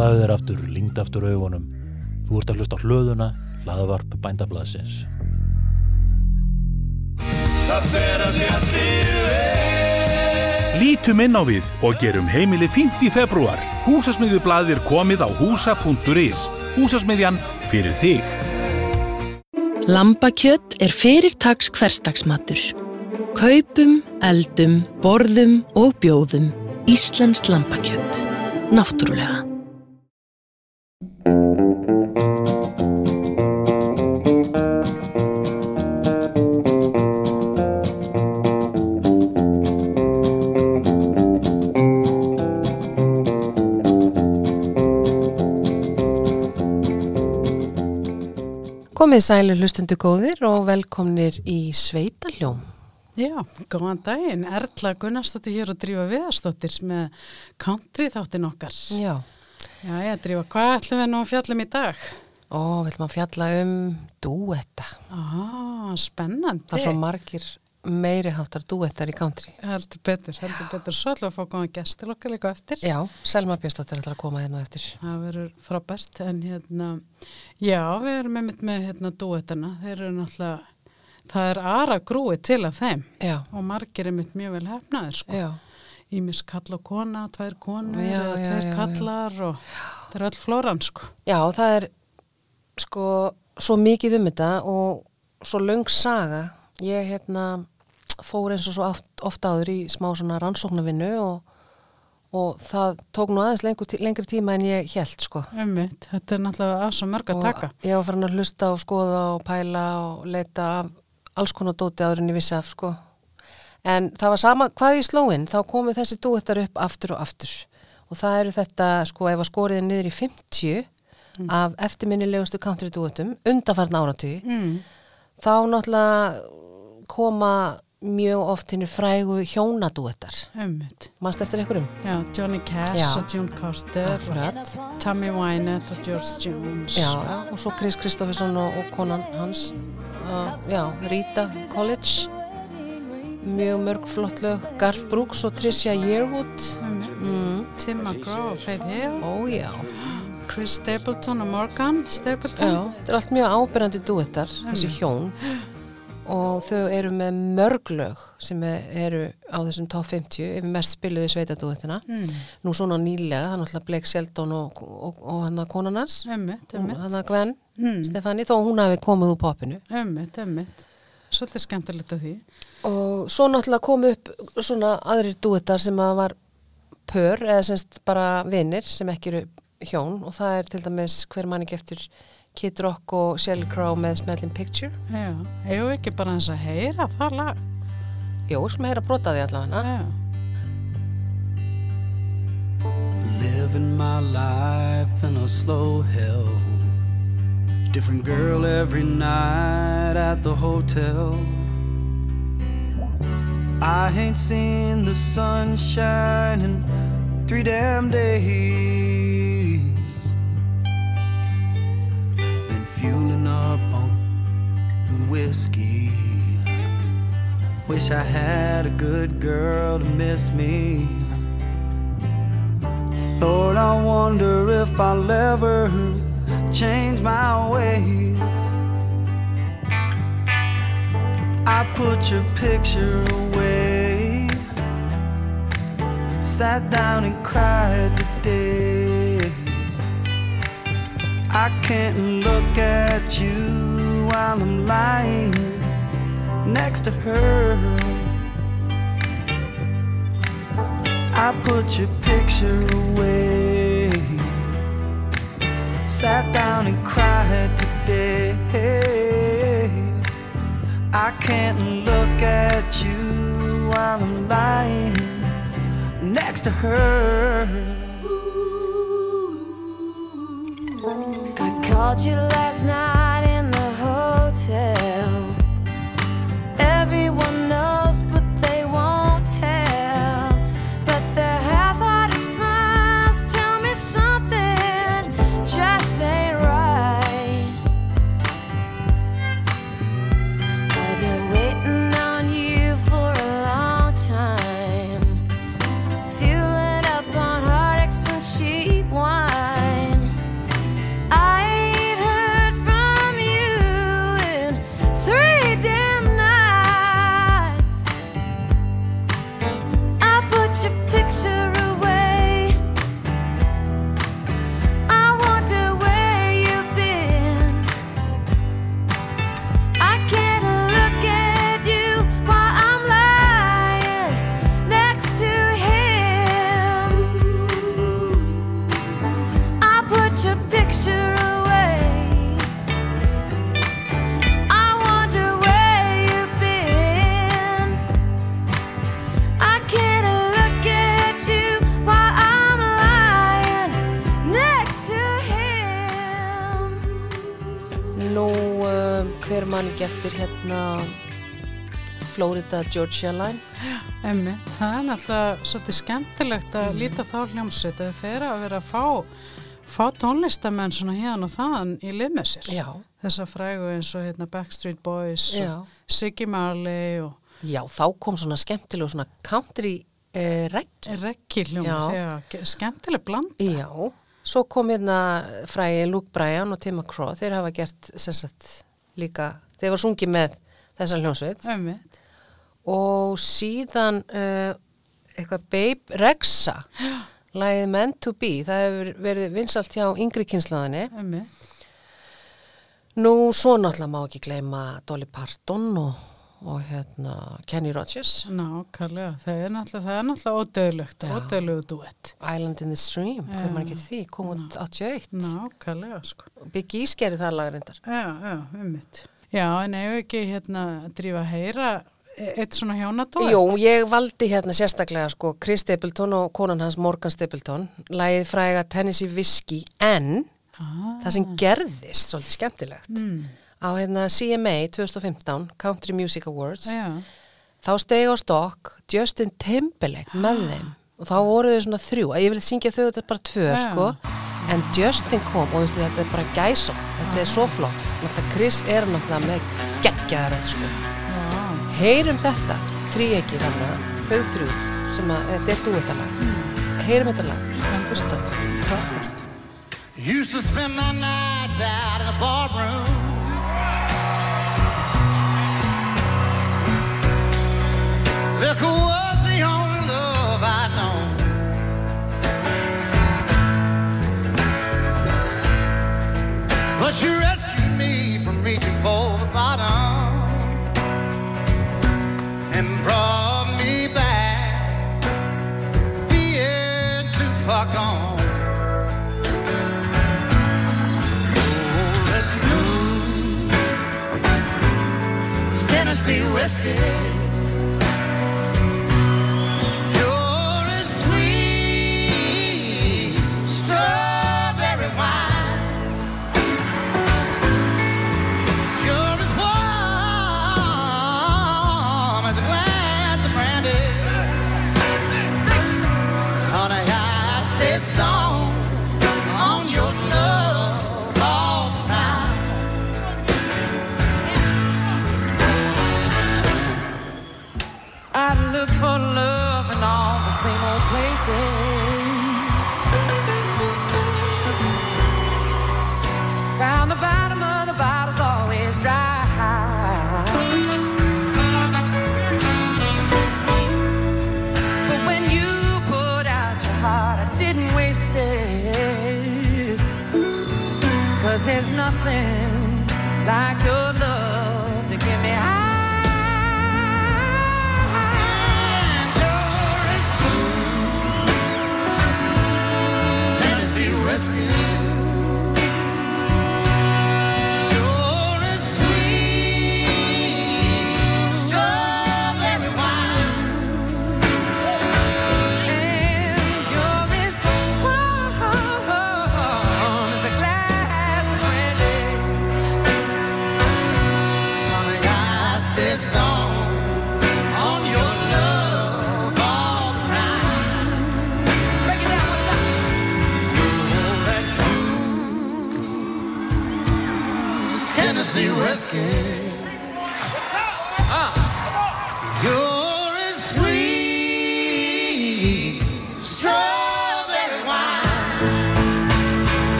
Slaðu þér aftur, lingd aftur augunum. Þú ert að hlusta á hlöðuna, hlaðavarp bændablaðsins. Lítum inn á við og gerum heimili fínt í februar. Húsasmiðjublaðið er komið á húsa.is. Húsasmiðjan fyrir þig. Lambakjött er fyrirtags hverstagsmatur. Kaupum, eldum, borðum og bjóðum Íslands lambakjött. Náttúrulega. Komið sælu hlustundu góðir og velkomnir í Sveitaljóm. Já, góðan daginn. Erla Gunnarsdóttir hér og Drífa Viðarsdóttir með country þáttinn okkar. Já. Já, já, Drífa, hvað ætlum við nú að fjallum í dag? Ó, við ætlum að fjalla um dúetta. Á, spennandi. Það er svo margir meiri háttar dúettar í country. Heldur betur, heldur betur. Svo ætlum við að fá góðan gestil okkar líka eftir. Já, Selma Björnsdóttir ætlar að koma hérna eftir. Það verður frábært, en hérna, já, við erum með, með hérna dúettana. Þeir eru náttúrulega, það er aðra grúi til af þeim Já, og margir er mitt mjög vel hefnaðir, sko. Ímis kall og kona, tvær konur Já, eða já, já. kallar og það er öll flóran, sko. já, það er sko svo mikið um þetta og svo löng saga. Ég hérna fór eins og svo oft, oft áður í smá svona rannsóknarvinnu og, og það tók nú aðeins lengur, lengri tíma en ég held sko. Ummitt, þetta er náttúrulega að svo mörg að Og taka. Ég var farin að hlusta og skoða og pæla og leita af alls konar dóti áður en ég vissi af sko. En það var sama hvað í slóin, þá komu þessi dúettar upp aftur og aftur. Og það eru þetta, sko, ef að skoriði niður í 50 af eftirminnilegustu country dúettum, undanfarn áratugi, Mm. þá náttúrulega koma mjög oft hinn frægu hjónadúettar. Manst eftir einhverjum? Já, Johnny Cash Já. og June Carter, Akkurat. Tammy Wynette og George Jones. Já, og svo Chris Kristofferson og, og konan hans, uh, já, Rita College, mjög mörg flott lög, Garth Brooks og Tricia Yearwood, mm, Tim McGraw og Faith Hill, ó Chris Stapleton og Morgan Stapleton. þetta er allt mjög ábyrjandi dúettar, þessi hjón, og þau eru með mörg lög sem er- eru á þessum top 50, yfir mest spiluðu sveitadúettina, Mm. nú svona nýlega, er náttúrulega Blake Shelton og, og, og hann að konan hans, Ummitt, ummitt. hann að Gwen, Mm. Stefani, þó hún hafi komið úr popinu. Ummitt, ummitt. Svolítið skemmtilegt að því. Og svo náttúrulega kom upp svona aðrir dúettar sem að var pör eða semst bara vinnir sem ekki eru hjón og það er til dæmis hver mann ekki eftir Kid Rock og Sheryl Crow með Smelling Picture. Já, við ekki bara eins að heyra það lag? Jó, sem heyra brota því allavega. Já. Living my life in a slow hell. Different girl every night at the hotel. I ain't seen the sunshine in three damn days. Fueling up on whiskey. Wish I had a good girl to miss me. Lord, I wonder if I'll ever change my ways. I put your picture away, sat down and cried today. I can't look at you while I'm lying next to her. I put your picture away. Sat down and cried today. I can't look at you while I'm lying next to her. Called you last night Florida Georgia Line Emmi, það er náttúrulega svolítið skemmtilegt að líta þá hljómsveit eða þeirra að vera að fá, fá tónlistamenn svona hérna og þaðan í lið með sér. Já, Þessa frægu eins og hérna Backstreet Boys Já. og Siggy Marley og já, þá kom svona skemmtileg svona country eh, regg Reggi. Já. ge- skemmtileg bland. Já, svo kom hérna frægi Luke Bryan og Tim McCraw, þeir hafa gert sagt líka, þeir var sungið með þessa hljómsveit Emmi, og síðan uh, eitthvað Babe Rexa lagið Meant to Be, það hefur verið vinsalt hjá yngri kynslaðinni emmi. nú svo náttúrulega má ekki gleyma Dolly Parton og, og hérna Kenny Rogers Nákvæmlega, það er náttúrulega, er Já. ódöðlegu duett. Island in the Stream, Já. maður ekki því kom út 81 Nákvæmlega, sko. Big E skerði það lagarindar Já, já, ummitt. Já, en ef ekki hérna drífa að heyra eitt svona hjónadóett. Jú, ég valdi hérna sérstaklega sko Chris Stapleton og konan hans Morgan Stapleton lagið fræga Tennessee Whiskey en Ah, það sem gerðist svolítið skemmtilegt. Mm, á hérna CMA 2015 Country Music Awards já, þá stegi á stokk Justin Timberlake með þeim. Og þá voru þau svona þrjú. Ég vil syngja þau þetta bara tvö Já. sko. En Justin kom og veistu, þetta er bara gæsó þetta er svo flott. Chris er náttúrulega með geggjaðar sko. Heyrum þetta þrýegi þarna þau þrjú sem að þetta er duettalag heyrum þetta lag Hlusta. frábært. Used to spend my nights out in the barroom. Liquor was the only love I'd known. But you whiskey. Found the bottom of the bottle's always dry. But when you put out your heart, I didn't waste it. Cause there's nothing like your love to get me high.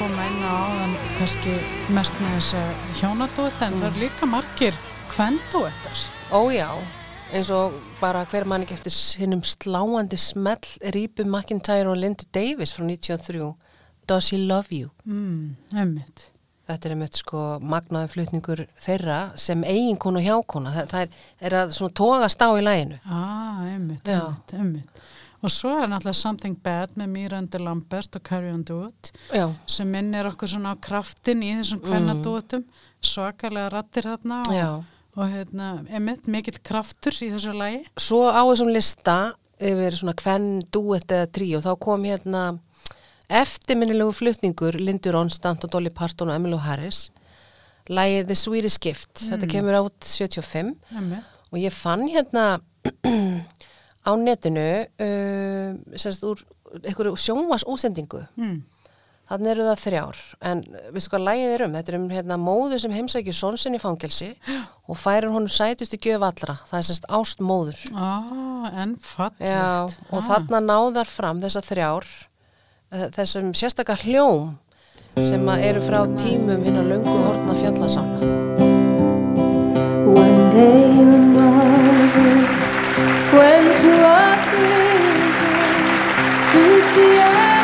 Koma inn á áðan kannski mest með þess að hjónadóta en það er líka margir kvendóettar. Ó já, eins og bara hver mann ekki eftir hinnum sláandi smell Rípu McIntyre og Lindy Davis frá 93 Does He Love You? Mm. Þetta er einmitt sko magnaði flutningur þeirra sem eiginkonu og hjákona. Það, það er, er að svona tógast á í læginu. Ah, einmitt, einmitt, einmitt. Og svo er náttúrulega Something Bad með Miranda Lambert og Carrie on Duet sem minnir okkur svona á kraftin í þessum kvennadúetum, svakalega rattir þarna og, og hérna, einmitt, mikill kraftur í þessu lagi. Svo á þessum lista yfir svona kvenn, duett eða tríó þá kom hérna eftirminnilegu flutningur Lindur Onstant og Dolly Parton og Emmylou Harris. Lægið The Swedish Gift þetta kemur át 75 Einmitt. og ég fann hérna á netinu uh, sérst úr einhverju sjónvas útsendingu Mm. þannig eru það þrjár en veistu hvað lægið er um? Þetta er um hérna, móður sem heimsækir son sinni í fangelsi og færir honum sætustu gjöf allra það er sérst ást móður Ah, en fallegt. Já, og ah. þarna náðar fram þessar þrjár þessum sérstakar hljóm sem eru frá tímum hinn að löngu hortna fjallasála One day your mother cuento a to see our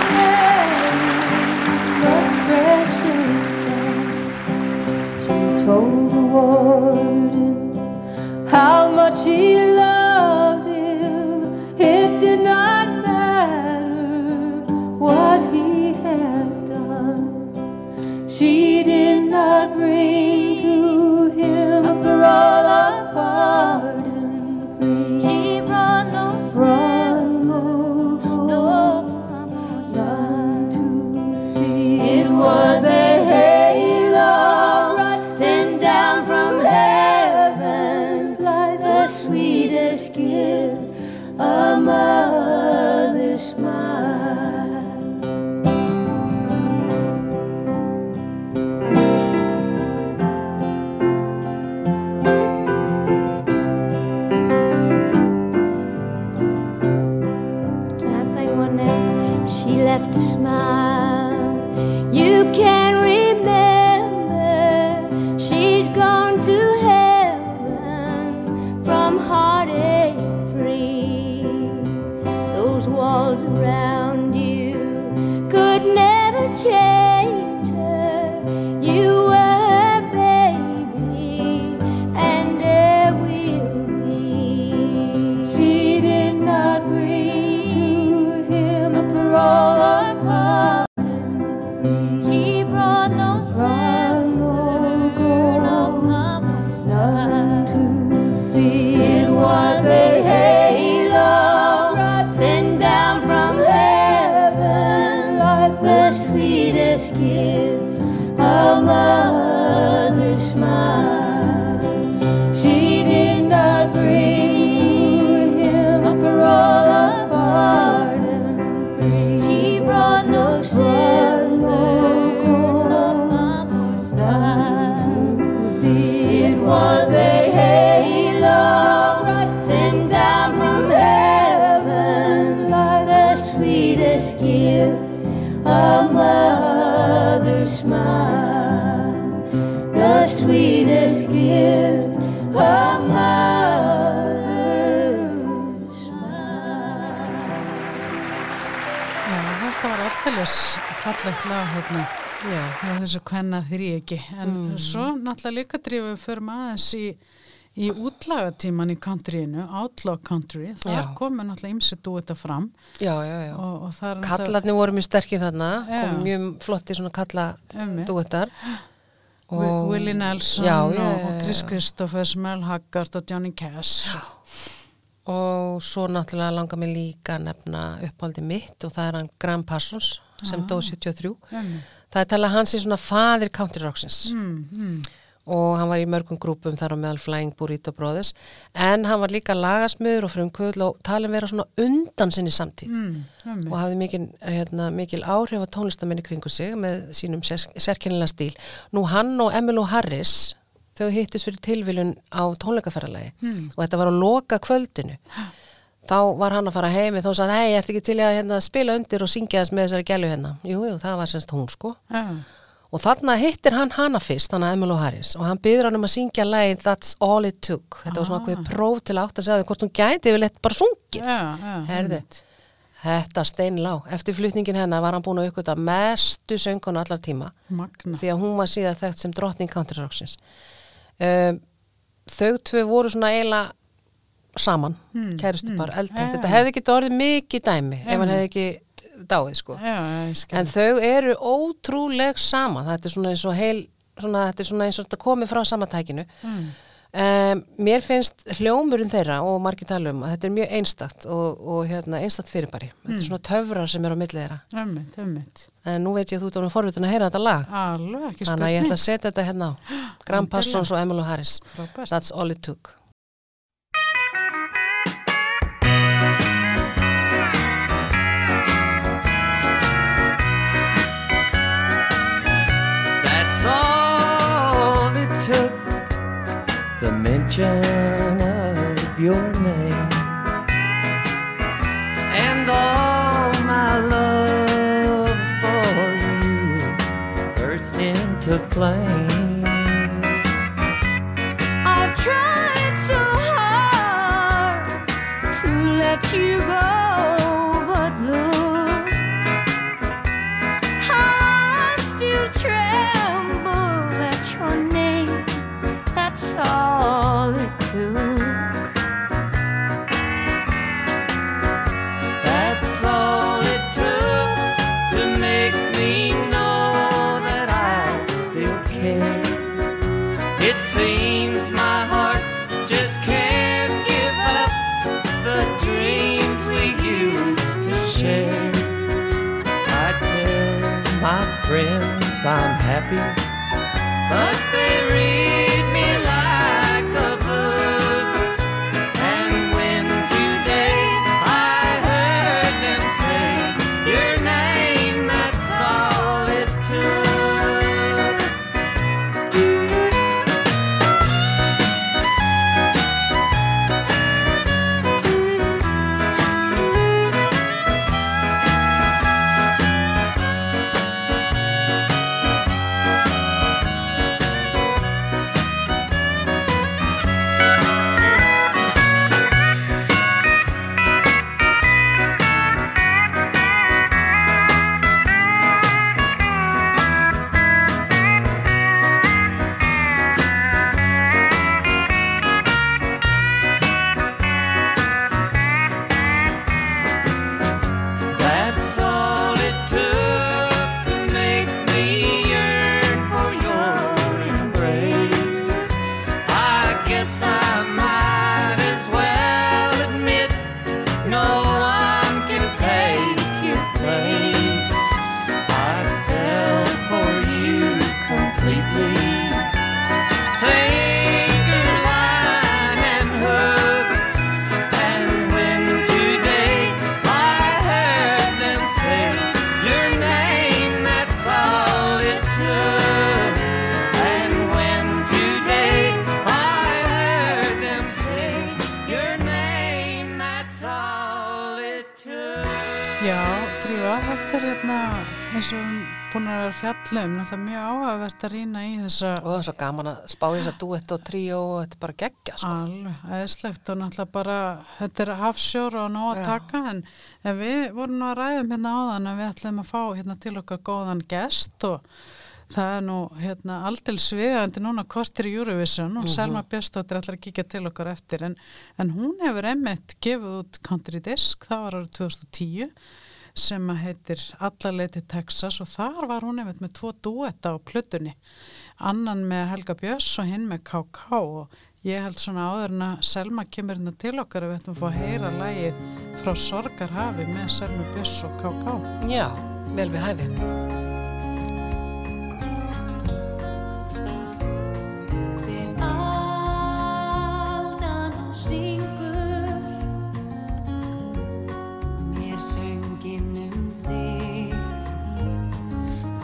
precious son. She told the warden how much he loved him. It did not matter what he had done. She did not bring to him a parole of. He brought no sin. Sweetest gift, a mother's smile. The sweetest gift, a mother's smile. Já, þetta var alltaf fallegt lag hérna Já, hjá þessu kvenna þrý ekki en svo náttúrulega líka drifum við fyrir aðeins í, í útlagatíman í countryinu, Outlaw Country þar Já. komur náttúrulega ymsið dúetta fram já, já, já. og, og það er Kallarnir voru mjög sterkir þarna og mjög flotti svona kalla duettar. og Willie Nelson og, Chris já. Christophers, Mel Haggard og Johnny Cash Og svo náttúrulega langar mig líka að nefna uppáldi mitt og það er hann Graham Parsons sem dó 73. Einmitt. Það er talað hans í svona faðir country rocksins mm, mm. Og hann var í mörgum grúpum þar á meðal Flying Burrito Brothers. En hann var líka lagasmiður og frumkvöld og talin vera svona undan sinni samtíð. Mm, og hafði mikil, hérna, mikil áhrif á tónlistamenni kringu sig með sínum sér, sérkennilega stíl. Nú hann og Emmylou Harris þau hittust fyrir tilviljun á tónleikaferðalagi. Hmm. og þetta var að loka kvöldinu þá var hann að fara heimi þá sagði, hei, ertu ekki til að hérna, spila undir og syngja þess með þessari gælu hérna? Jú, jú, það var semst hún sko. Já, og þarna hittir hann hana fyrst, hann að Emmylou Harris og hann byður hann um að syngja lagið That's All It Took þetta var svona Ah. hvað próf til átt að segja því hvort hún gæti yfirleitt bara sungið já, já, Herði, þetta steinlá. Eftir flutningin hennar var hann búin að uppgöta mestu sönguna allar tíma Magna því að hún var síðan þekkt sem drottning country rocksins. Um, þau tvö voru svona eiginlega saman, Hmm, kærustu hmm, já. Þetta hefði ekki orðið mikið dæmi ef hann hefði ekki dáið sko. Já, En þau eru ótrúleg saman. Þetta er svona eins og heil, svona, þetta er svona eins og þetta komið frá samatækinu. mm. Um, mér finnst hljómurinn þeirra og margir tala um að þetta er mjög einstakt og, og hérna, einstakt fyrirbæri. Þetta er svona töfrar sem eru á milli þeirra. Ömmit, ömmit En nú veit ég að þú ert ánum forvitin að heyra þetta lag. Alveg, ekki Þannig að ég ætla að setja þetta hérna á. Graham. Parsons og Emmylou Harris. Frábært. That's all it took. Mention of your name and all my love for you burst into flame. I've tried so hard to let you go, I'm happy, but they að vera fjallum, náttúrulega mjög áhugavert að rýna í þessa og það er svo gaman að spá í þess að duett og tríó og þetta er bara geggja sko. alveg eðslegt og náttúrulega bara, þetta er hafsjór og nóg að Já. taka en, en við vorum nú að ræðum hérna áðan að við ætlum að fá hérna til okkar góðan gest og það er nú hérna aldil svigandi núna kostir í Eurovision og Selma Björnsdóttir ætlar að kíkja til okkar eftir en, en hún hefur emmitt gefið út Country Disc, það var árið 2010 sem heitir Allarleiti Texas og þar var hún einmitt með tvo duetta á plötunni annan með Helga Björns og hinn með KK og ég held svona áður en að Selma kemur hérna til okkar og við ætlum að fá að heyra lægið frá Sorgarhafi með Selma Björns og KK Já, vel við hæfi.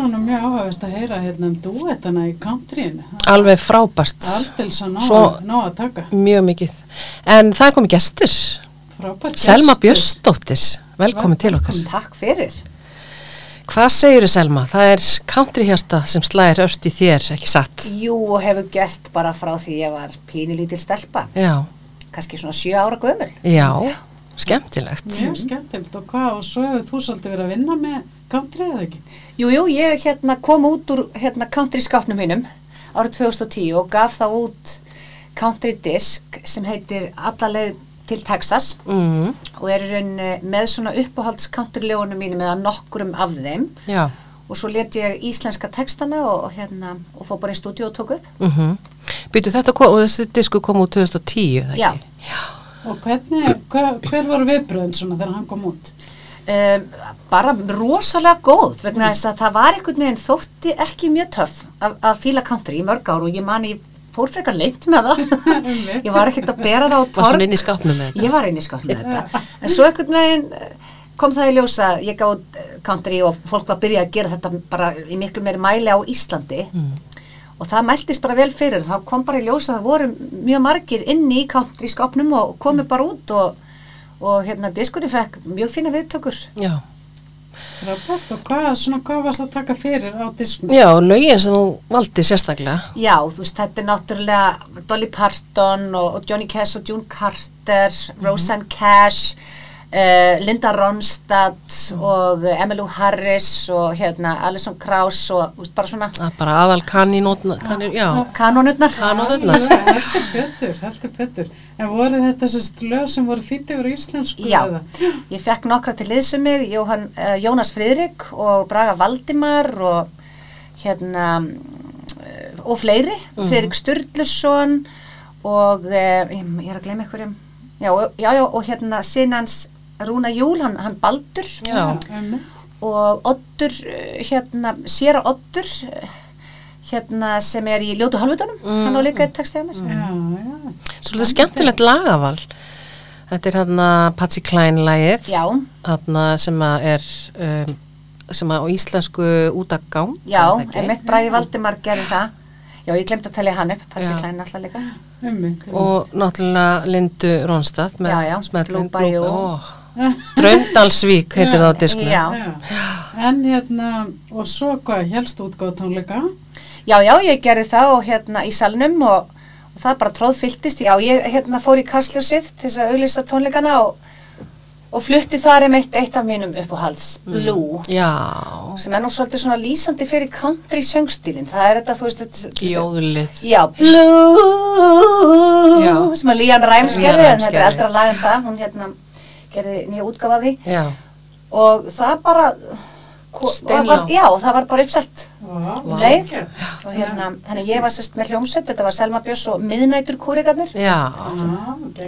þetta var nú mjög áhagast að heyra hérna um duettana í countryinu Alveg frábært. Aldils að ná, Svo- ná að taka Mjög mikið. En það komið gestur. Frábær Selma gestur. Björnsdóttir. Velkomin til okkar. Takk fyrir. Hvað segirðu Selma? Það er countryhjarta sem slæðir ört í þér, ekki satt? Jú, og hefur gert bara frá því ég var pínulítil stelpa, Já, kannski svona sjö ára gömul. já, skemmtilegt. Mjög skemmtilegt og hvað og svo hefur þú svolítið verið að vinna með country eða ekki? Jú, jú, ég hérna kom út úr hérna country skápnum mínum árið 2010 og gaf þá út country disk sem heitir Allaleið til Texas Mm, og er í raun eh, með svona uppáhalds country ljónum mínum eða nokkurum af þeim já, og svo let ég íslenska textana og, hérna og fór bara í stúdíu og tók upp. mhm. Býtu þetta kom, og þessi disku kom úr 2010, það Já. ekki? Og hvernig, hver, hver voru viðbröðin svona þegar hann kom út? Um, bara rosalega góð vegna þess að það var einhvern veginn þótti ekki mjög töff að, að fíla country í mörg ár og ég man ég fór frekar leint með það. Ég var ekkert að bera það á Var svona torg inn í skápnum með þetta? ég var inn í skápnum með þetta. En svo einhvern veginn eh, kom það í ljósa ég gáð country og fólk var að byrja að gera þetta bara í miklu meiri mæli á Íslandi og það mæltist bara vel fyrir þá kom bara í ljósa að það voru mjög margir inni í country skápnum og komu bara út og, og hérna diskunni fekk mjög fína viðtökur Já. Frábært, og hvað, svona, hvað varst að taka fyrir á disknum? Já, lögin sem þú valdi sérstaklega. Já, þú veist, þetta er náttúrulega Dolly Parton og, og Johnny Cash og June Carter, Roseanne Cash, uh, Linda Ronstadt og uh, Emmylou Harris og hérna Alison Krauss og veist, bara svona er bara aðal já. kanónutnar. Kanónurnar. Heldur betur, heldur betur. En voru þetta sérst lög sem voru þýtti yfir á íslensku? Já, eða? ég fekk nokkra til liðsum mig, Jóhann, uh, Jónas Friðrik og Braga Valdimar og hérna uh, og fleiri, Friðrik Sturluson og uh, ég, er að gleyma einhverjum já, og- já, já, og hérna sinans Rúna Júl, hann, hann Baldur Já. Og Oddur, uh, hérna Séra Oddur uh, hérna sem er í Ljótu Halvutanum hann á líka eitt á mér já. Svolítið skemmtilegt lagaval. Þetta er hérna Patsy Klein lagið. Sem að er, um, sem að á íslensku út að gang. já, er það ekki? emitt Bragi Valdimar gerði það Já, ég glemt að tala hann upp, Patsi Já. Klein alltaf líka Einmitt. Og náttúrulega Lindu Ronstadt með Já, já, Draumdalsvík heitir það á disknum. Já, Já. En hérna, og svo hvað, helst útgáð tónleika? já, já, ég gerði það og hérna í salnum og, og það bara tróðfylltist Já, ég hérna fór í kastljósið til þess að auglýsa tónleikana og, og flutti þar um eitt, eitt af mínum uppáhalds, Blue Já, sem er nú svolítið svona lýsandi fyrir country söngstílin það er þetta, þú veist þetta, jóðlið. Já, Blue Já. sem að Lían Ræms gerði en þetta er eldra lag en það hún hérna gerði nýja Já, og það bara Steinlá. var, já, það var bara uppselt. Vá, um leið. Og hérna, þannig ég var sérst með hljómsveit þetta var Selma Björns og miðnætur geggjað.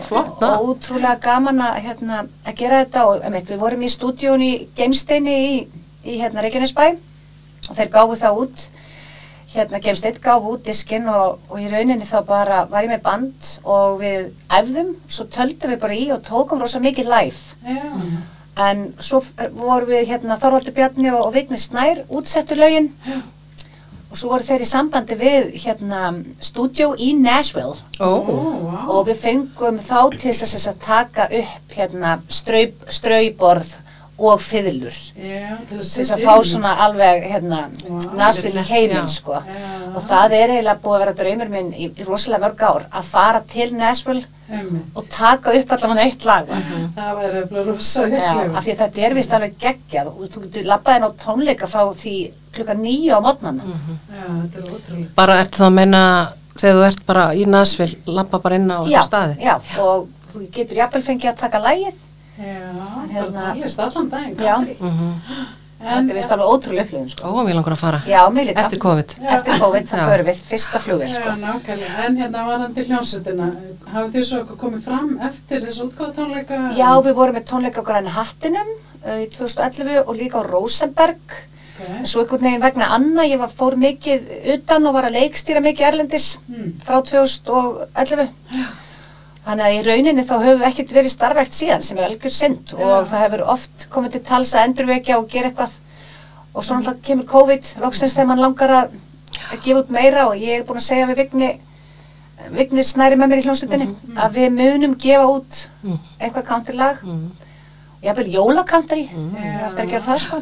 flott það. ótrúlega gaman að, hérna, að gera þetta og einmitt, við vorum í stúdíón í Geimsteini í, í hérna, Reykjanesbæ og þeir gáfu það út hérna Geimsteinn gáfu út diskinn og, og í rauninni þá bara var ég með band og við æfðum, svo töldum við bara í og tókum rosa mikið live. Já, en svo f- vorum við hérna Þorvaldur Bjarni og, og Vigni Snær útsettu lögin. Og svo voru þeir í sambandi við hérna stúdjó í Nashville. Ó, vá. og við fengum þá til þess að, að taka upp hérna straup, strauborð og fiðlur til þess að fá svona alveg hérna. Nashville í Já. keiminn sko Já. og það er eiginlega búið að vera draumur minn í, í rosalega mörg ár að fara til Nashville Einmitt. og taka upp allavega eitt lag Það væri eftir rosa Já, hygglegu. af því þetta er vist alveg geggjað og þú getur labbaði inn á tónleika frá því klukka nýju á mótnana Já, þetta er ótrúlega. bara ert það að menna þegar þú ert bara í Nasvill, lappa bara inn á já, staði. já, og þú getur jafnvel fengið að taka lægið Já, Hérna- bara talist allan daginn. Já. country. þetta er vist alveg ótrúlega upplifun sko. Ó, mér langar að fara. Já, mér líka. Eftir COVID. Eftir COVID, það Já. förum við fyrsta Já, sko. nákvæmlega. En hérna varandi hljómsveitina, hafið þið svo eitthvað komið fram eftir þessu útgáðtónleika? Já, við vorum með tónleika á Græni Hattinum uh, í 2011 og líka á Rosenberg Okay. svo einhvern veginn vegna Anna, ég var, fór mikið utan og var að leikstýra mikið erlendis Mm. frá 2011 þannig að í rauninni þá höfum við ekkert verið starfægt síðan sem er algjör synd og það hefur oft komið til tals að endurvekja og gera eitthvað og svo náttúrulega kemur COVID loksins þegar mann langar að, að gefa út meira og ég er búin að segja við Vigni Vigni snæri með mér í hljómsveitinni að við munum gefa út eitthvað counterlag Mm. og ég vil jólacountry Já. eftir að gera það sko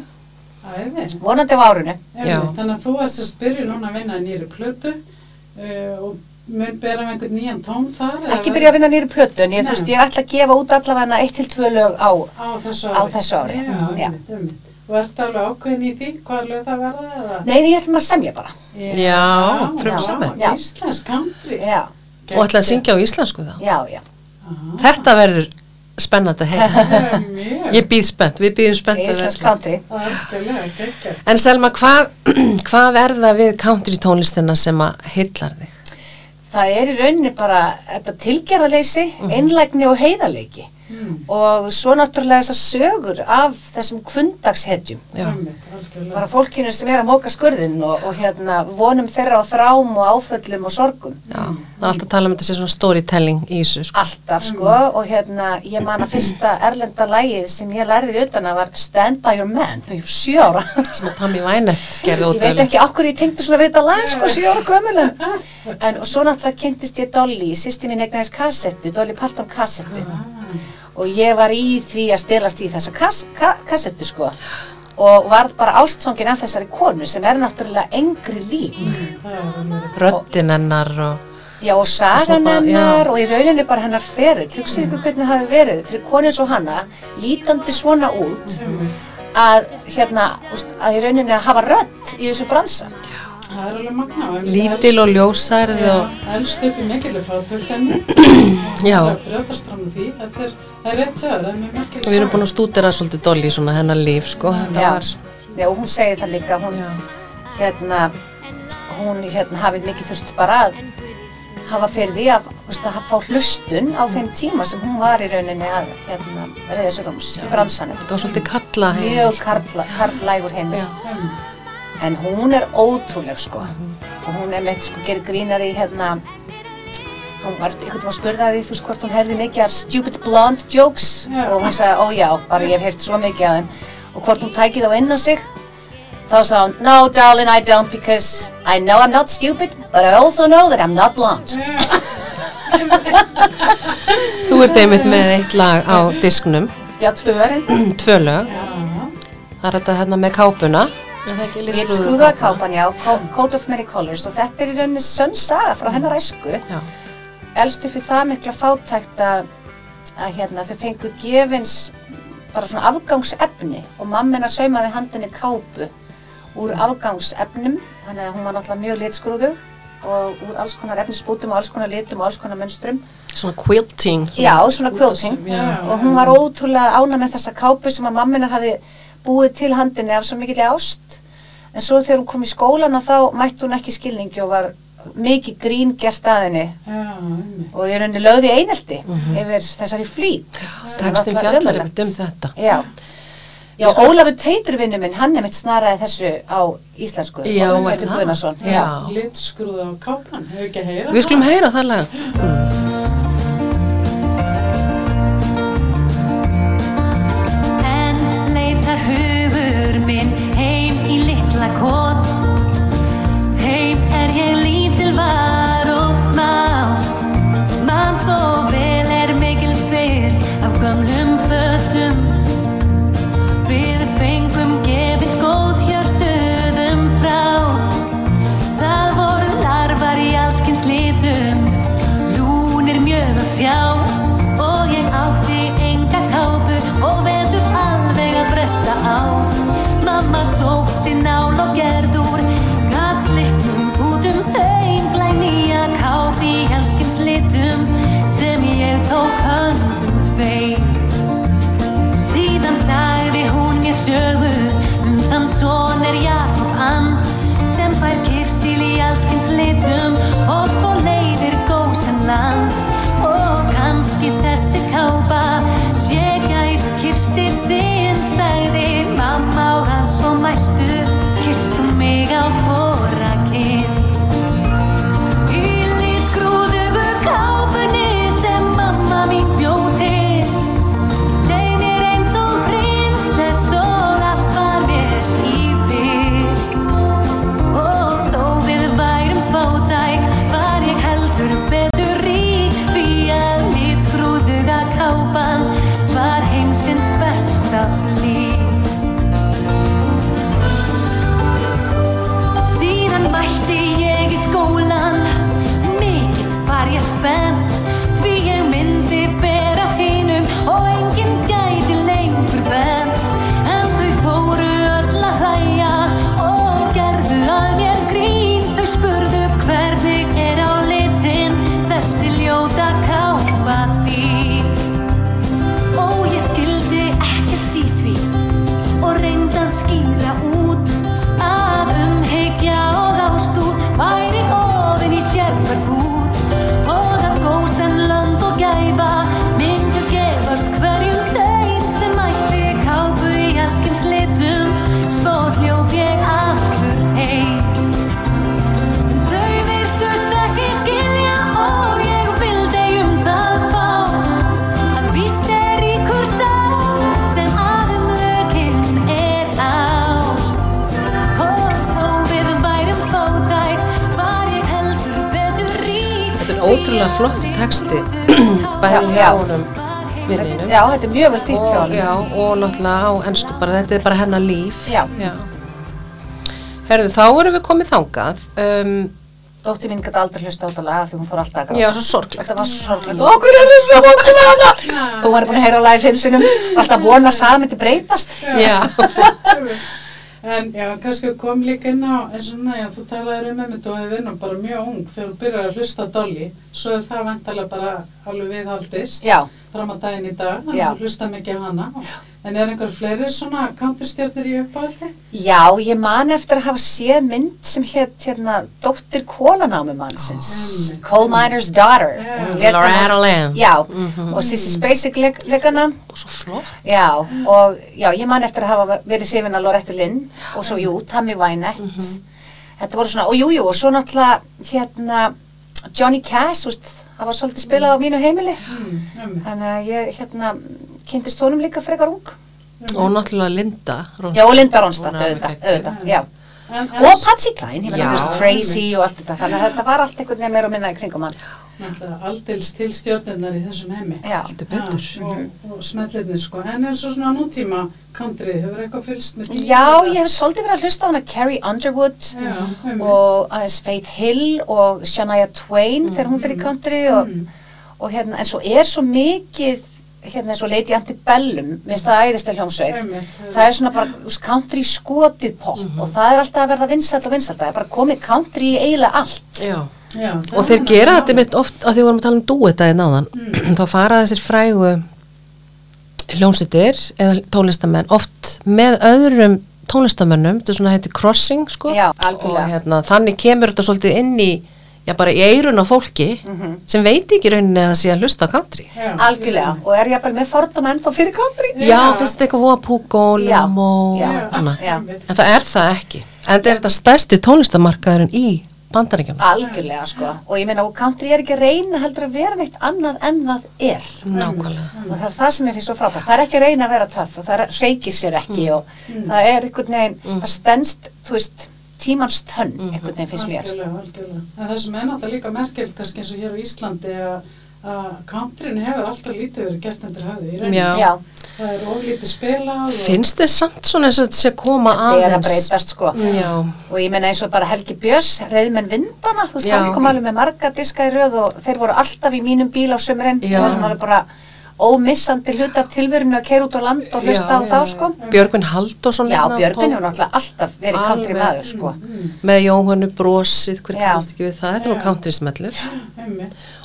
vonandi á Já. Einmitt. Þannig að þú varst að spyrja núna að vinna í nýri plötu uh, og mun bera með einhvern nýjan tón þar? eða ekki byrja að vinna nýri plötu en ég, veist, ég ætla að gefa út allavega eitt til tvö lög á á þessu á ári. þessu ári. Já, Já. einmitt, einmitt. Og ertu alveg ákveðin í því hvað lög það verða? eða? nei, ég ætlum að semja bara Já. Já. Íslensk country. já, Og ætla að syngja á íslensku þá. já, já, Þetta verður spennandi að heyra. Ég býð spennt, við býðum spennt að íslensk vera. country. En Selma, hvað, hvað er það við country tónlistina sem að hillar þig? Það er í rauninni bara þetta tilgerðarleysi, einlægni og heiðarleiki Mm. og svo náttúrulega þessar sögur af þessum kvundagshetjum Já. Bara fólkinu sem er að móka skurðin og, og hérna vonum þeirra á þrám og áföllum og sorgum. Já, það er alltaf að tala um þetta sem svona storytelling í þessu, sko. alltaf sko og hérna ég man að fyrsta erlenda lægið sem ég lærði utan að var Stand By Your Man. Ég var sjö ára. Sem að Tammy Wynette gerði ég veit ekki okkur ég tengdi svona við þetta lag sko sjö ára gömul. En, og svo náttúrulega kynntist ég Dolly sýsti mín eignaðis kassettu, Dolly Parton kassettu. Og ég var í því að stelast í þessa kass, ka, kassettu sko og varð bara ástfangin af þessari konu sem er náttúrulega engri lík. Röddin hennar og Já og sagan hennar og í rauninni bara hennar ferill, hugsið ykkur hvernig það hafi verið fyrir konu eins og hana, lítandi svona út að hérna, að í rauninni að hafa rödd í þessu bransa. Það er alveg magna. og lítil og ljósærð og Já, elst upp í mikilvæg fátöktenni. Já. Það er brjóðastránu því. Þetta er, það er rétt sér, það er mjög merkileg og við erum búin að stúdera svolítið Dolly svona hennar líf sko Já. var Já, og hún segir það líka, hún, hérna, hún hérna hafið mikið þurft bara að hafa fyrir því að, úst, að fá hlustun á þeim tíma sem hún var í rauninni að hérna, reyða sér rúms í bransanum. þetta var svolítið kalla heim Mjög karla, karlægur heimil. En hún er ótrúleg sko. Og hún er meitt sko gerir grínaði hérna, hún var einhvern veginn að spurða því þú veist hvort hún herði mikið af stupid blonde jokes. Og hún sagði, ó já, bara ég hef heyrt svo mikið af þeim. Og hvort hún tæki þá inn á sig þá sagði hún, no darling I don't because I know I'm not stupid but I also know that I'm not blonde. Þú ert einmitt með eitt lag á disknum Já, tvö er tvö lög. Það er þetta hérna með kápuna Lit litskrúðuga skrúðakápan, já, Co- Coat of Many Colors og þetta er í rauninni sönn saga frá hennar æsku. Elst upp í það mikla fátækt að, að hérna, þau fengu gefins bara svona afgangsefni og mamma hennar saumaði handinni kápu úr afgangsefnum þannig að hún var náttúrulega mjög litskrúðu og úr alls konar efnisbútum og alls konar litum og alls konar mönstrum. Svona quilting. Já, svona quilting. og hún var ótrúlega ána með þessa kápu sem að mamma hennar hafi búið til handinni af svo mikill ást. En svo þegar hún kom í skólana þá mætti hún ekki skilningi og var mikið grín gert að henni. Já, og ég rauninni lögði einelti yfir þessari flýt. Náttúrulega fjallar einmitt um þetta. Já, Já Ólafur Teitur vinnu minn, hann er mitt snaraði þessu á íslensku. Já, Ólafur Teitur Já. Litskrúða á kápan, hefur ekki að heyra við skulum heyra það lag. En ótrúlega flott texti bæði hjá Já. honum vinninum. Já, þetta er mjög vel þýtt hjá hann. já, og náttúrulega á ennsku bara, þetta er bara hennar líf. Já. Herðu, þá erum við komið þangað. Um, Dóttir mín gæti aldrei hlusta á þetta lag því hún fór alltaf að gráta. já, svo sorglegt. Þetta var svo sorglegt. Okkur er það svo vondur með hana. Þú var búin að heyra lagi fimm sinnum. Alltaf að vona að saman þetta breytast. Já. En já, kannski kom líka inn á, en svona, já, þú talaður um einmitt og hefur verið nú bara mjög ung þegar þú byrjar að hlusta á Dolly, svo er það vantalega bara alveg viðhaldist Já. fram á daginn í dag, þannig Já. að þú hlusta mikið hana. En er einhver fleiri svona countystjörnur í uppáhaldi? Já, ég man eftir að hafa séð mynd sem hétt hérna Dóttir kólanámi mannsins. Coal Miner's Daughter. Hana- Loretta Lynn. Já, og Sissy Spacek leikana. Og svo flott. Já, og já, ég man eftir að hafa verið sifin að Loretta Lynn og svo, jú, Tammy Wynette. Þetta voru svona, og jú, jú, og svo náttúrulega hérna Johnny Cash, þú veist, það var svolítið spilað á mínu heimili. Þannig að ég, hérna, kynntist honum líka frekar ung. Og náttúrulega Linda. Ronstadt. Já, og Linda er auðvitað, auðvitað, já. Og Patsy þú veist, Crazy og allt þetta, þannig að þetta var allt einhvern veginn meira og minna í kringum hann. Aldils til stjórnirnar í þessum heimi. Já. Og, og smellirnir sko. En eins og svona nútíma country, hefur eitthvað fylgst með því? Já, ég hef svolítið verið að hlusta á hana Carrie Underwood Já, og aðeins Faith Hill og Shania Twain þegar hún fyrir country og, og hérna, en svo er svo mikið hérna eins og Lady Antebellum minnst það æðislega hljómsveit Einmitt, það er svona bara country skotið pop og það er alltaf að verða vinsall og vinsall það er bara komið country í eiginlega allt Já. Já, Og þeir gera þetta mitt oft að því vorum að tala um í náðan. Þá fara þessir frægu hljómsittir eða tónlistamenn oft með öðrum tónlistamennum, þetta er svona heiti crossing sko. Já, og hérna, þannig kemur þetta svolítið inn í já bara í eirun á fólki sem veit ekki í rauninni að það sé að hlusta á country. Já, algjörlega og er ég bara með fordóma ennþá fyrir country Já, finnst þetta eitthvað voða púk og Já, lim og já, svona. já. En það er það ekki. En þetta er þetta stærsti tónlistamarkaðurinn í bandaríkjum. algjörlega sko. Og ég meina og country er ekki að reyna heldur að vera neitt annað en það er. Nákvæmlega. og það er það sem ég finnst svo frábært. Það er ekki að reyna að vera töff og það reykir sér ekki og það er einhvern veginn það stendst, þú veist, tímans tönn einhvern veginn finnst mér. Algjörlega, algjörlega. En það sem er náttúrulega líka merkjöld kannski eins og hér á Íslandi að að countryn hefur alltaf lítið verið gert undir höfði í já, Það er oflítið spilað og... Finnst þið samt svona eins og þetta sé koma það er að aðeins? breytast sko. Já. og ég meina eins og bara Helgi Björns reyðmenn vindana, þú veist, hann kom alveg með marga diska í röð og þeir voru alltaf í mínum bíl á sömurinn, Já. það var svona alveg bara ómissandi hlut af tilverinu að keira út á land og hlusta á þá sko. Björgvin Halldórsson Já, hérna Björgvin tók hefur náttúrulega alltaf verið country maður sko. Með Jóhannu brosið, hver Já. kannast ekki við það, þetta var country smellur.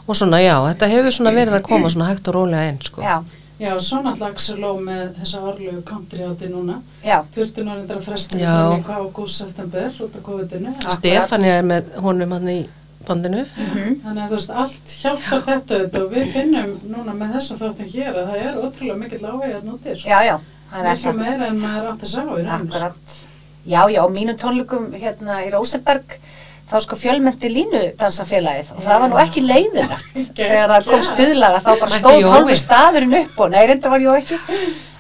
Og svona já, þetta hefur svona verið að koma svona hægt og rólega inn sko. Já, Já, svo náttúrulega Axel Ló með þessa árlegu country átti núna. já, Þurfti nú reyndar að fresta Já. því líka á ágúst september út af COVID-inu. Stefania er með honum hann í bandinu Þannig að þú veist, allt hjálpar þetta auðvitað og við finnum núna með þessum þáttum hér að það er ótrúlega mikill áhuga að núti. Sko. já, já, er það meira en maður átt að sá í rauninni. sko. Akkurat. Já, já, mínum tónleikum hérna í Róseberg þá sko fjölmenti línu dansafélagið og það var nú ekki leiðilegt þegar það kom stuðlaga þá bara stóð hálfur staðurinn upp og nei, reynda var jó ekki.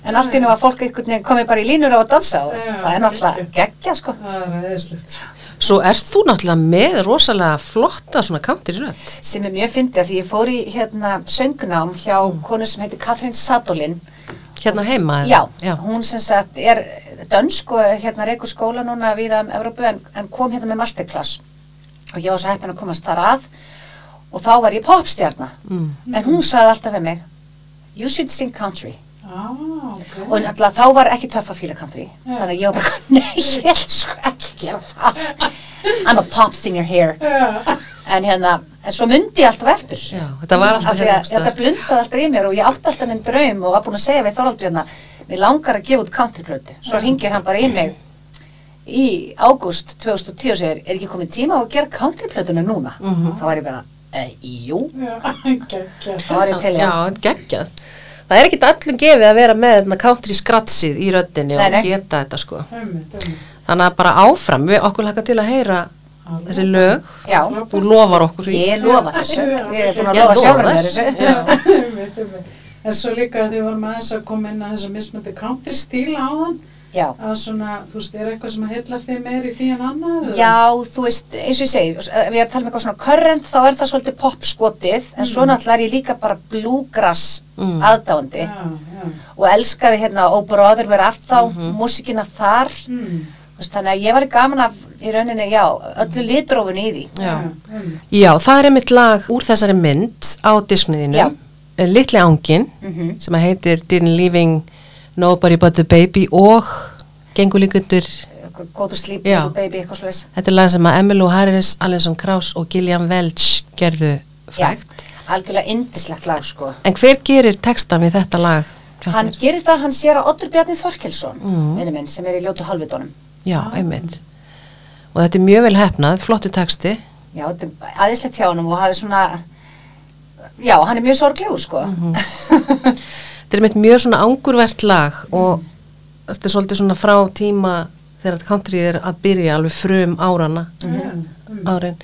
En allt í nú að fólk einhvern veginn komið bara í línur á að dansa og það er náttúrulega geggja sko. Er. Svo ert þú náttúrulega með rosalega flotta svona country rödd. Sem er mjög fyndið að því ég fór í hérna söngnám hjá Mm. konu sem heitir Katrín Sadolin hérna heima eða? Já, já. hún sem sagt er dönsk og hérna reykur skóla núna við um Evrópu en, en kom hérna með masterclass og ég var svo heppin að komast þar að. Og þá var ég popstjarna. Mm. en hún sagði alltaf við mig you should sing country. Ah, ok. og náttúrulega þá var ekki töff að fíla country. Þannig að ég var bara, nei, ég sko ekki gera það. I'm a pop singer here. Já. en hérna, en svo myndi ég alltaf eftir. Já, þetta var alltaf Af því hérna að þetta blundaði alltaf í mér og ég átti alltaf minn draum og var búin að segja við Þoraldur hérna mér langar að gefa út countryplötu. Svo ringir hann bara í mig í ágúst 2010 og segir er ekki komið tíma á að gera countryplötuna núna? Þá var ég bara, e, jú. Já, þá var ég til í Já, það. geggjað. Það er ekkit öllum gefið að vera með country skratsið í röddinni Nei, og geta þetta sko. Einmitt, einmitt. Þannig að bara áfram, við okkur laka til að heyra þessi lög. Já, Þú lofar okkur því. Ég lofa þessu. Ég er búin að Ég lofa sjálfur þessu. Einmitt, einmitt. En svo líka að þið vorum aðeins að koma inn að þess að mismöndi country stíla á þann Já. að svona, þú veist, er eitthvað sem heillar þig meir í því en annað? eða? Já, þú veist, eins og ég segi, ef ég er að tala um eitthvað svona current, þá er það svolítið popskotið, en svo náttúrulega er ég líka bara bluegrass Mm. aðdáandi Já, já. og elskaði hérna Oh Brother Where Art Thou, músikina þar, Mm. Þú veist, þannig að ég var gaman af í rauninni, já, öllu litrófun í því. Já. Mm. Já, það er einmitt lag úr þessari mynd á diskniðinu. Littli ángin Mhm. sem að heitir Didn't Leaving Nobody But The Baby og gengur líka undir Go to sleep, Já. little baby, eitthvað slúðis. Þetta er lag sem að Emmylou Harris, Alison Krauss og Gillian Welch gerðu frægt. Algjörlega indislegt lag, sko. En hver gerir textan við þetta lag? Hann gerir það, hann sér að Oddur Bjarni Þorkelsson, Mm. vinnu minn, sem er í ljótu halvitónum. Já, einmitt. Og þetta er mjög vel hefnað, flottu texti. Já, þetta er aðeinslegt hjá honum og hann er svona, já, hann er mjög sorglegur, sko. Þetta er einmitt mjög svona angurvert lag og þetta er svolítið svona frá tíma þegar country er að byrja alveg frum árana, árin.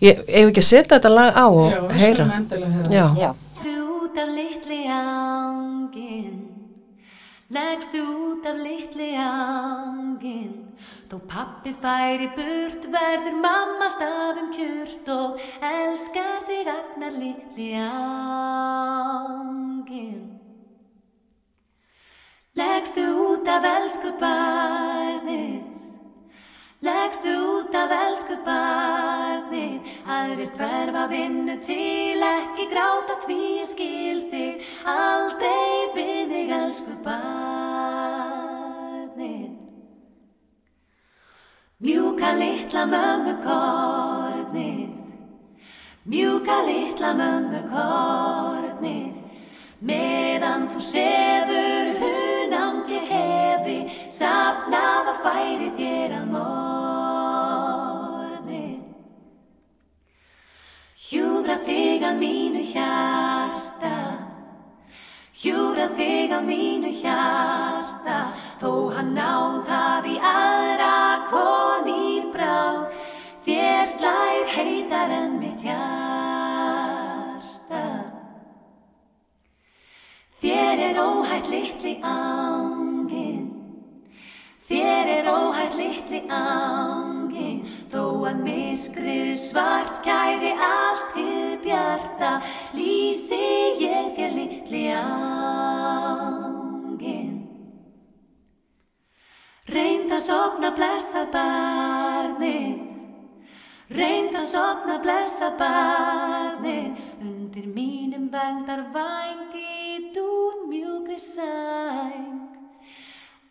Ég hef ekki að setja þetta lag á og Já, við heyra. skulum endilega heyra. Já. Já. Út af litli ángin Leggstu út af litli ángin Þó pappi færi burt verður mamma alltaf um kjurt og elskar þig agnar litli ángin Leggstu út af elsku barnið. Leggstu út af elsku barnið. Aðrir hverfa vinnu til ekki gráta því ég skil þig. Aldrei við þig elsku barnið. Mjúka litla mömmu kornið. Mjúka litla mömmu kornið. Meðan þú sefur Safnað og færi þér að morni Hjúfra þig að mínu hjarta. Hjúfra þig að mínu hjarta. Þó hann náð hafi aðra koni bráð. Þér slær heitar en mitt hjarta. Þér er óhætt litli ángin Þér er óhætt litli ángin Þó að myrkrið svart kæfi allt hið bjarta Lýsi ég þér litli ángin Reynd að sopna blessað barnið. Reynd að sopna blessað barnið. Undir mínum verndar vængi dún mjúkri sæng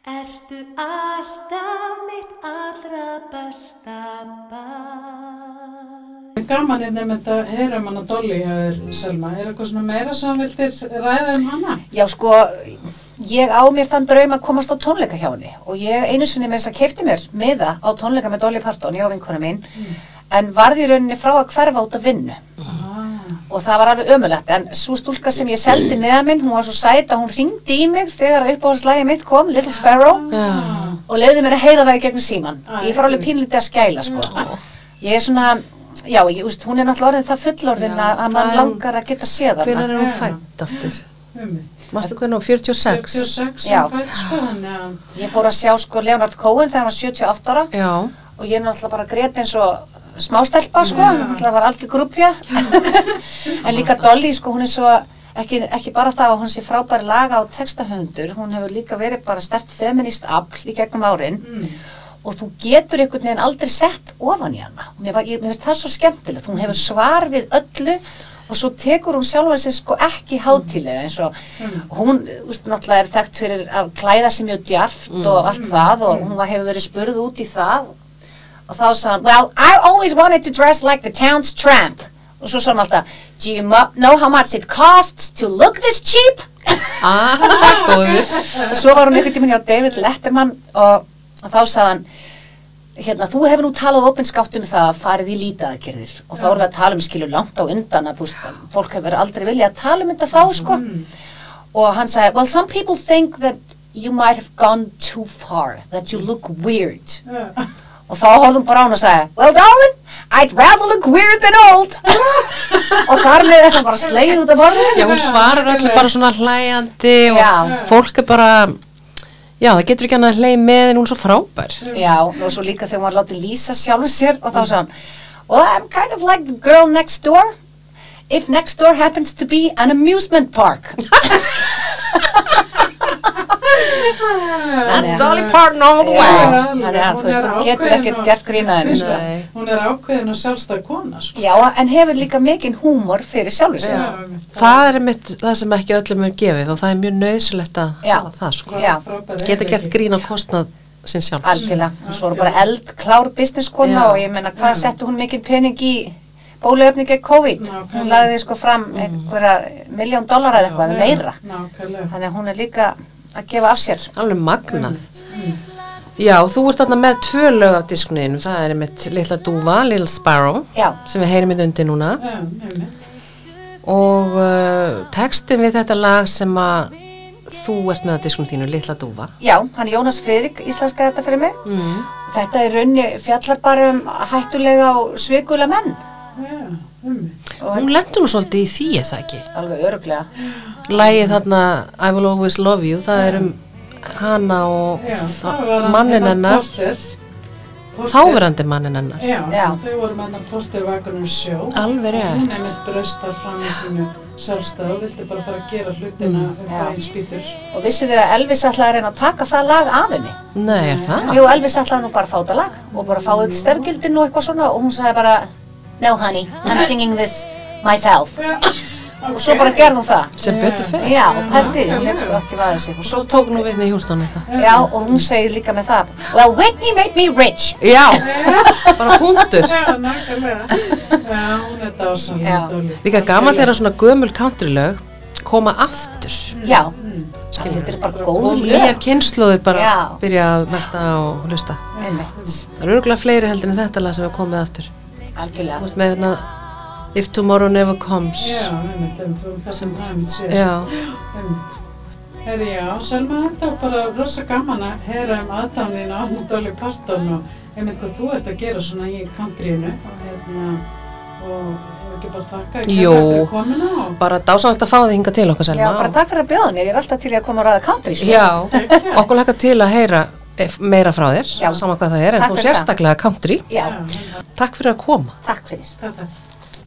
Ertu alltaf mitt allra besta barn Gaman er nefnd að heyra um hana Dolly hefur Selma. Er eitthvað svona meira sem vildir ræða um hana? Já, sko, ég á mér þann draum að komast á tónleika hjá henni og ég einu sinni með þess að kefti mér miða á tónleika með Dolly Parton, ég á vinkona mín, en varði í rauninni frá að hverfa út að vinnu. Og það var alveg ömulegt, en svo stúlka sem ég seldi með minn, hún var svo sæt að hún ringdi í mig þegar uppáhaldslægi mitt kom, Little Sparrow, og leiði mér að heyra það í gegnum síman. Ég fór alveg pínlítið að skæla, sko. Ég er svona, já, ég, úst, hún er náttúrulega orðin það fullorðin að, að mann langar að geta séð hana. Hvenær er hún fætt aftur? Mástu hvernig hún 46? 46 Já. fætt sko, Ég fór að sjá sko Leonard Cohen þegar hann var 78 ára Já. og ég er náttúrulega bara grét eins og smástelpa sko, náttúrulega var algjör grúpja en líka Dolly sko, hún er svo ekki, ekki bara það að hún sé frábæri laga og textahöfundur, hún hefur líka verið bara stert feminist afl í gegnum árin. Og þú getur einhvern veginn aldrei sett ofan í hana. Mér, var, ég, mér finnst það svo skemmtilegt, hún hefur svar við öllu og svo tekur hún sjálfa sig sko ekki hátílega eins og hún, úst, náttúrulega er þekkt fyrir að klæða sig mjög djarft og allt það og hún var- hefur verið spurð út í það og þá sagði hann, well, I always wanted to dress like the town's tramp. Og svo sagði hann alltaf, do you know how much it costs to look this cheap? Ah, góður. og svo var hún einhvern tímann hjá David Letterman og, og þá sagði hann hérna, þú hefur nú talað opinskátt um það að farið í lítaðagerðir og þá erum við að tala um skilur langt á undan að búst, fólk hefur aldrei viljað að tala um þetta þá sko. Og hann sagði, well some people think that you might have gone too far that you look weird og þá horfðum bara á hann og sagði well darling, I'd rather look weird than old og þar með þetta bara slegið út af borðinu Já, hún svarar allir bara svona hlæjandi og Já. fólk er bara, Já, það getur ekki hann að hlei með en hún er svo frábær. Já, og svo líka þegar maður láti lýsa sjálfur sér og þá sagði hann Well, I'm kind of like the girl next door if next door happens to be an amusement park. That's Dolly Parton all the way. Já, þannig að þú Hún veist, hún getur ekkert og- gert grínaðinu, sko. Hún er ákveðin og sjálfstæð kona, sko. Já, en hefur líka mikinn húmor fyrir sjálfur sér. Já. Það er mitt það sem ekki öllum er gefið og það er mjög nöðsilegt að Já. það sko. Geta gert eiginleiki. grín á kostnað sinn sjálfs. Algjörlega, og svo er bara eldklár businesskona Já. og ég menna hvað settu hún mikinn pening í bóluefni gegn COVID Nákvæmlega. hún lagði sko fram einhverja miljón dólar eða eitthvað meira Nákvæmlega. þannig að hún er líka að gefa af sér Alveg magnað. Já, þú ert þarna með tvö lög af diskuniðinu. Það er mitt Lilla Dúfa, Little Sparrow, Já, sem við heyrim í undir núna. Já, einmitt. Og uh, textin við þetta lag sem að þú ert með á diskunu þínu, Lilla Dúfa. já, hann Jónas Friðrik íslenska þetta fyrir mig Mm. þetta er raunni fjallar bara um hættulega og svikulega menn einmitt. Hún lendur nú svolítið í því, er það ekki? alveg öruglega Lægið þarna I Will Always Love You, það er um hana og það mannin hérna hennar, þáverandi mannin hennar. Já, Já. þau voru með þetta póstervakunum sjó. Alveg rétt. Hún einmitt bröstar fram í sínu sjálfstæð og vildi bara fara að gera hlutina um Já. bæinn spýtur. og vissu þau að Elvis ætlaði að reyna að taka það lag af henni Nei, er það? Jú, Elvis ætlaði nú bara að fá þetta lag og bara fá þetta stefgildin og eitthvað svona og hún sagði bara No honey, I'm singing this myself og svo bara gerði hún það Sem betur fyrir. Já, og pældi, hún heit sko ekki vaðið sig og svo, Svo tók nú Whitney Houston þetta. Já, og hún segir líka með það Well, Whitney made me rich Já, bara punktur. Já, nákvæmlega. Já, hún er dóli. Líka gaman þegar svona gömul countrylög koma aftur. Já, skil, þetta er bara góð Og nýjar lög kynnslóður bara Já. byrja að velta og hlusta. Það eru örgulega fleiri heldur en þetta lag sem er komið aftur. Algjörlega Þú veist með þarna If Tomorrow Never Comes. Já, einmitt, vorum það sem það einmitt sést. Já. Herri, já, Selma, þetta var bara rosa gaman að heyra um aðdánin á Dolly Parton og einmitt hvað þú ert að gera svona í countryinu og hérna, og ekki bara þakka komuna og Bara dásanlegt að fá þig hinga til okkar Já, Selma. bara takk fyrir að bjóða mér, ég er alltaf til að koma að ræða country sko. Já, okkur lakar til að heyra meira frá þér, Já. sama hvað það er, en Takk þú fyrir það. sérstaklega country. Já, Takk fyrir að koma. takk fyrir.